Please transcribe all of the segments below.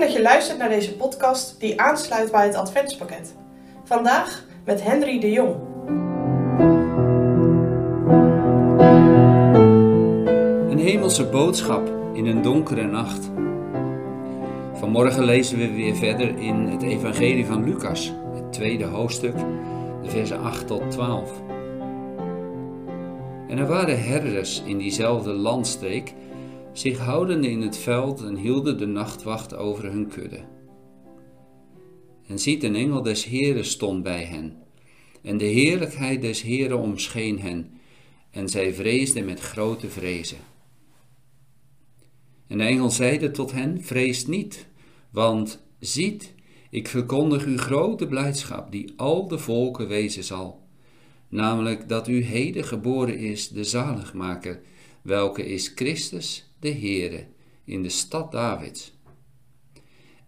Dat je luistert naar deze podcast die aansluit bij het Adventspakket. Vandaag met Henry de Jong. Een hemelse boodschap in een donkere nacht. Vanmorgen lezen we weer verder in het Evangelie van Lucas, het tweede hoofdstuk, de versen 8 tot 12. En er waren herders in diezelfde landstreek, zich houdende in het veld en hielden de nachtwacht over hun kudde. En ziet, een engel des Heren stond bij hen, en de heerlijkheid des Heren omscheen hen, en zij vreesden met grote vrezen. En de engel zeide tot hen, vrees niet, want ziet, ik verkondig u grote blijdschap, die al de volken wezen zal. Namelijk dat u heden geboren is, de zaligmaker, welke is Christus de Heere, in de stad Davids.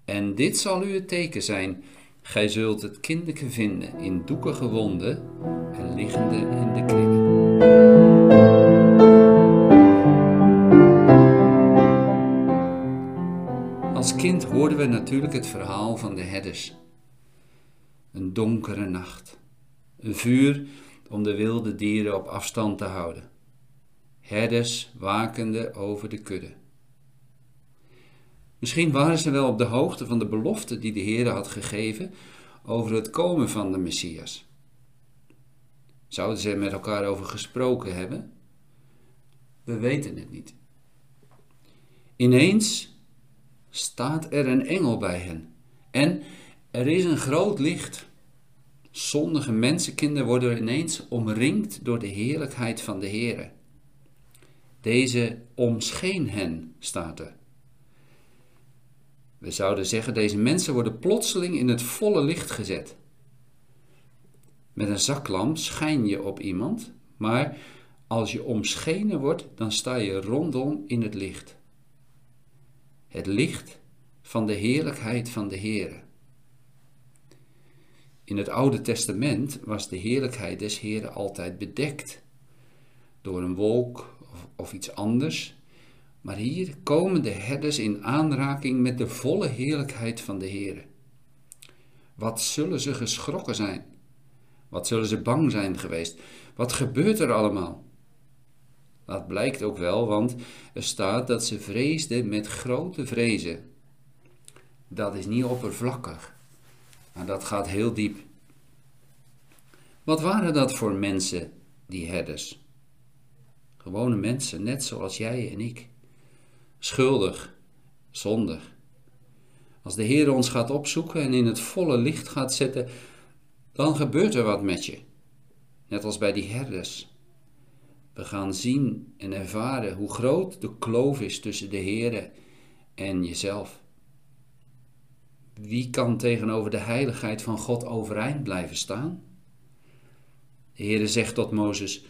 En dit zal u het teken zijn, gij zult het kinderke vinden in doeken gewonden en liggende in de kribben. Als kind hoorden we natuurlijk het verhaal van de herders. Een donkere nacht. Een vuur om de wilde dieren op afstand te houden. Herders wakende over de kudde. Misschien waren ze wel op de hoogte van de belofte die de Heer had gegeven over het komen van de Messias. Zouden ze er met elkaar over gesproken hebben? We weten het niet. Ineens staat er een engel bij hen. En er is een groot licht. Zondige mensenkinderen worden ineens omringd door de heerlijkheid van de Heere. Deze omscheen hen, staat er. We zouden zeggen, deze mensen worden plotseling in het volle licht gezet. Met een zaklamp schijn je op iemand, maar als je omschenen wordt, dan sta je rondom in het licht het licht van de heerlijkheid van de Heere. In het Oude Testament was de heerlijkheid des Heeren altijd bedekt door een wolk of, iets anders. Maar hier komen de herders in aanraking met de volle heerlijkheid van de Heere. Wat zullen ze geschrokken zijn? Wat zullen ze bang zijn geweest? Wat gebeurt er allemaal? Dat blijkt ook wel, want er staat dat ze vreesden met grote vrezen. Dat is niet oppervlakkig, maar dat gaat heel diep. Wat waren dat voor mensen, die herders? Gewone mensen, net zoals jij en ik. Schuldig, zondig. Als de Heer ons gaat opzoeken en in het volle licht gaat zetten, dan gebeurt er wat met je. Net als bij die herders. We gaan zien en ervaren hoe groot de kloof is tussen de Heere en jezelf. Wie kan tegenover de heiligheid van God overeind blijven staan? De Heere zegt tot Mozes: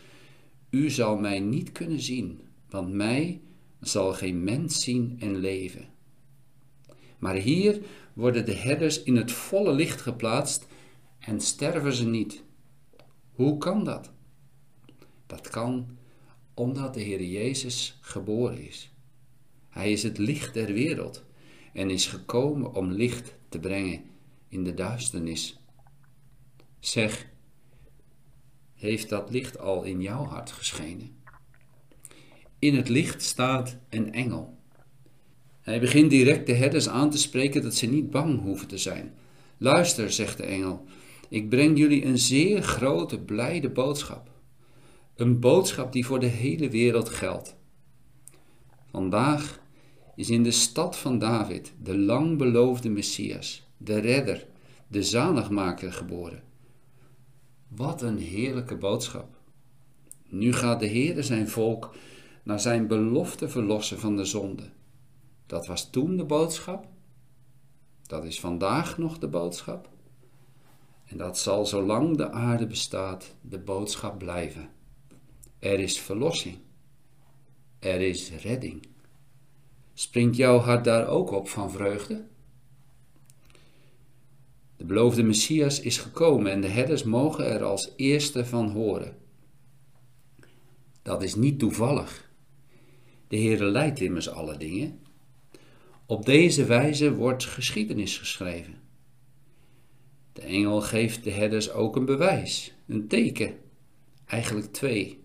U zal mij niet kunnen zien, want mij zal geen mens zien en leven. Maar hier worden de herders in het volle licht geplaatst en sterven ze niet. Hoe kan dat? Dat kan omdat de Heer Jezus geboren is. Hij is het licht der wereld en is gekomen om licht te brengen in de duisternis. Zeg, heeft dat licht al in jouw hart geschenen? In het licht staat een engel. Hij begint direct de herders aan te spreken dat ze niet bang hoeven te zijn. Luister, zegt de engel, ik breng jullie een zeer grote, blijde boodschap. Een boodschap die voor de hele wereld geldt. Vandaag is in de stad van David de lang beloofde Messias, de redder, de zaligmaker geboren. Wat een heerlijke boodschap. Nu gaat de Heere zijn volk naar zijn belofte verlossen van de zonde. Dat was toen de boodschap. Dat is vandaag nog de boodschap. En dat zal zolang de aarde bestaat de boodschap blijven. Er is verlossing. Er is redding. Springt jouw hart daar ook op van vreugde? De beloofde Messias is gekomen en de herders mogen er als eerste van horen. Dat is niet toevallig. De Heere leidt immers alle dingen. Op deze wijze wordt geschiedenis geschreven. De engel geeft de herders ook een bewijs, een teken, eigenlijk twee.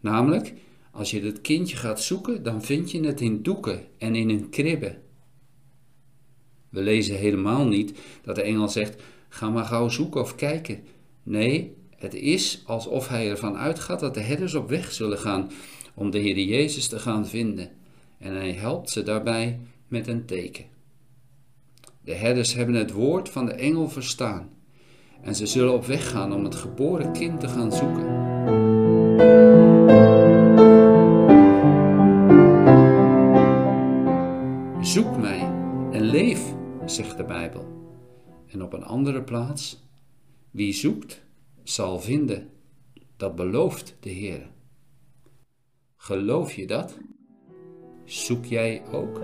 Namelijk, als je het kindje gaat zoeken, dan vind je het in doeken en in een kribbe. We lezen helemaal niet dat de engel zegt: ga maar gauw zoeken of kijken. Nee, het is alsof hij ervan uitgaat dat de herders op weg zullen gaan om de Heer Jezus te gaan vinden. En hij helpt ze daarbij met een teken. De herders hebben het woord van de engel verstaan en ze zullen op weg gaan om het geboren kind te gaan zoeken. Zoek mij zegt de Bijbel. En op een andere plaats, wie zoekt, zal vinden. Dat belooft de Heer. Geloof je dat? Zoek jij ook?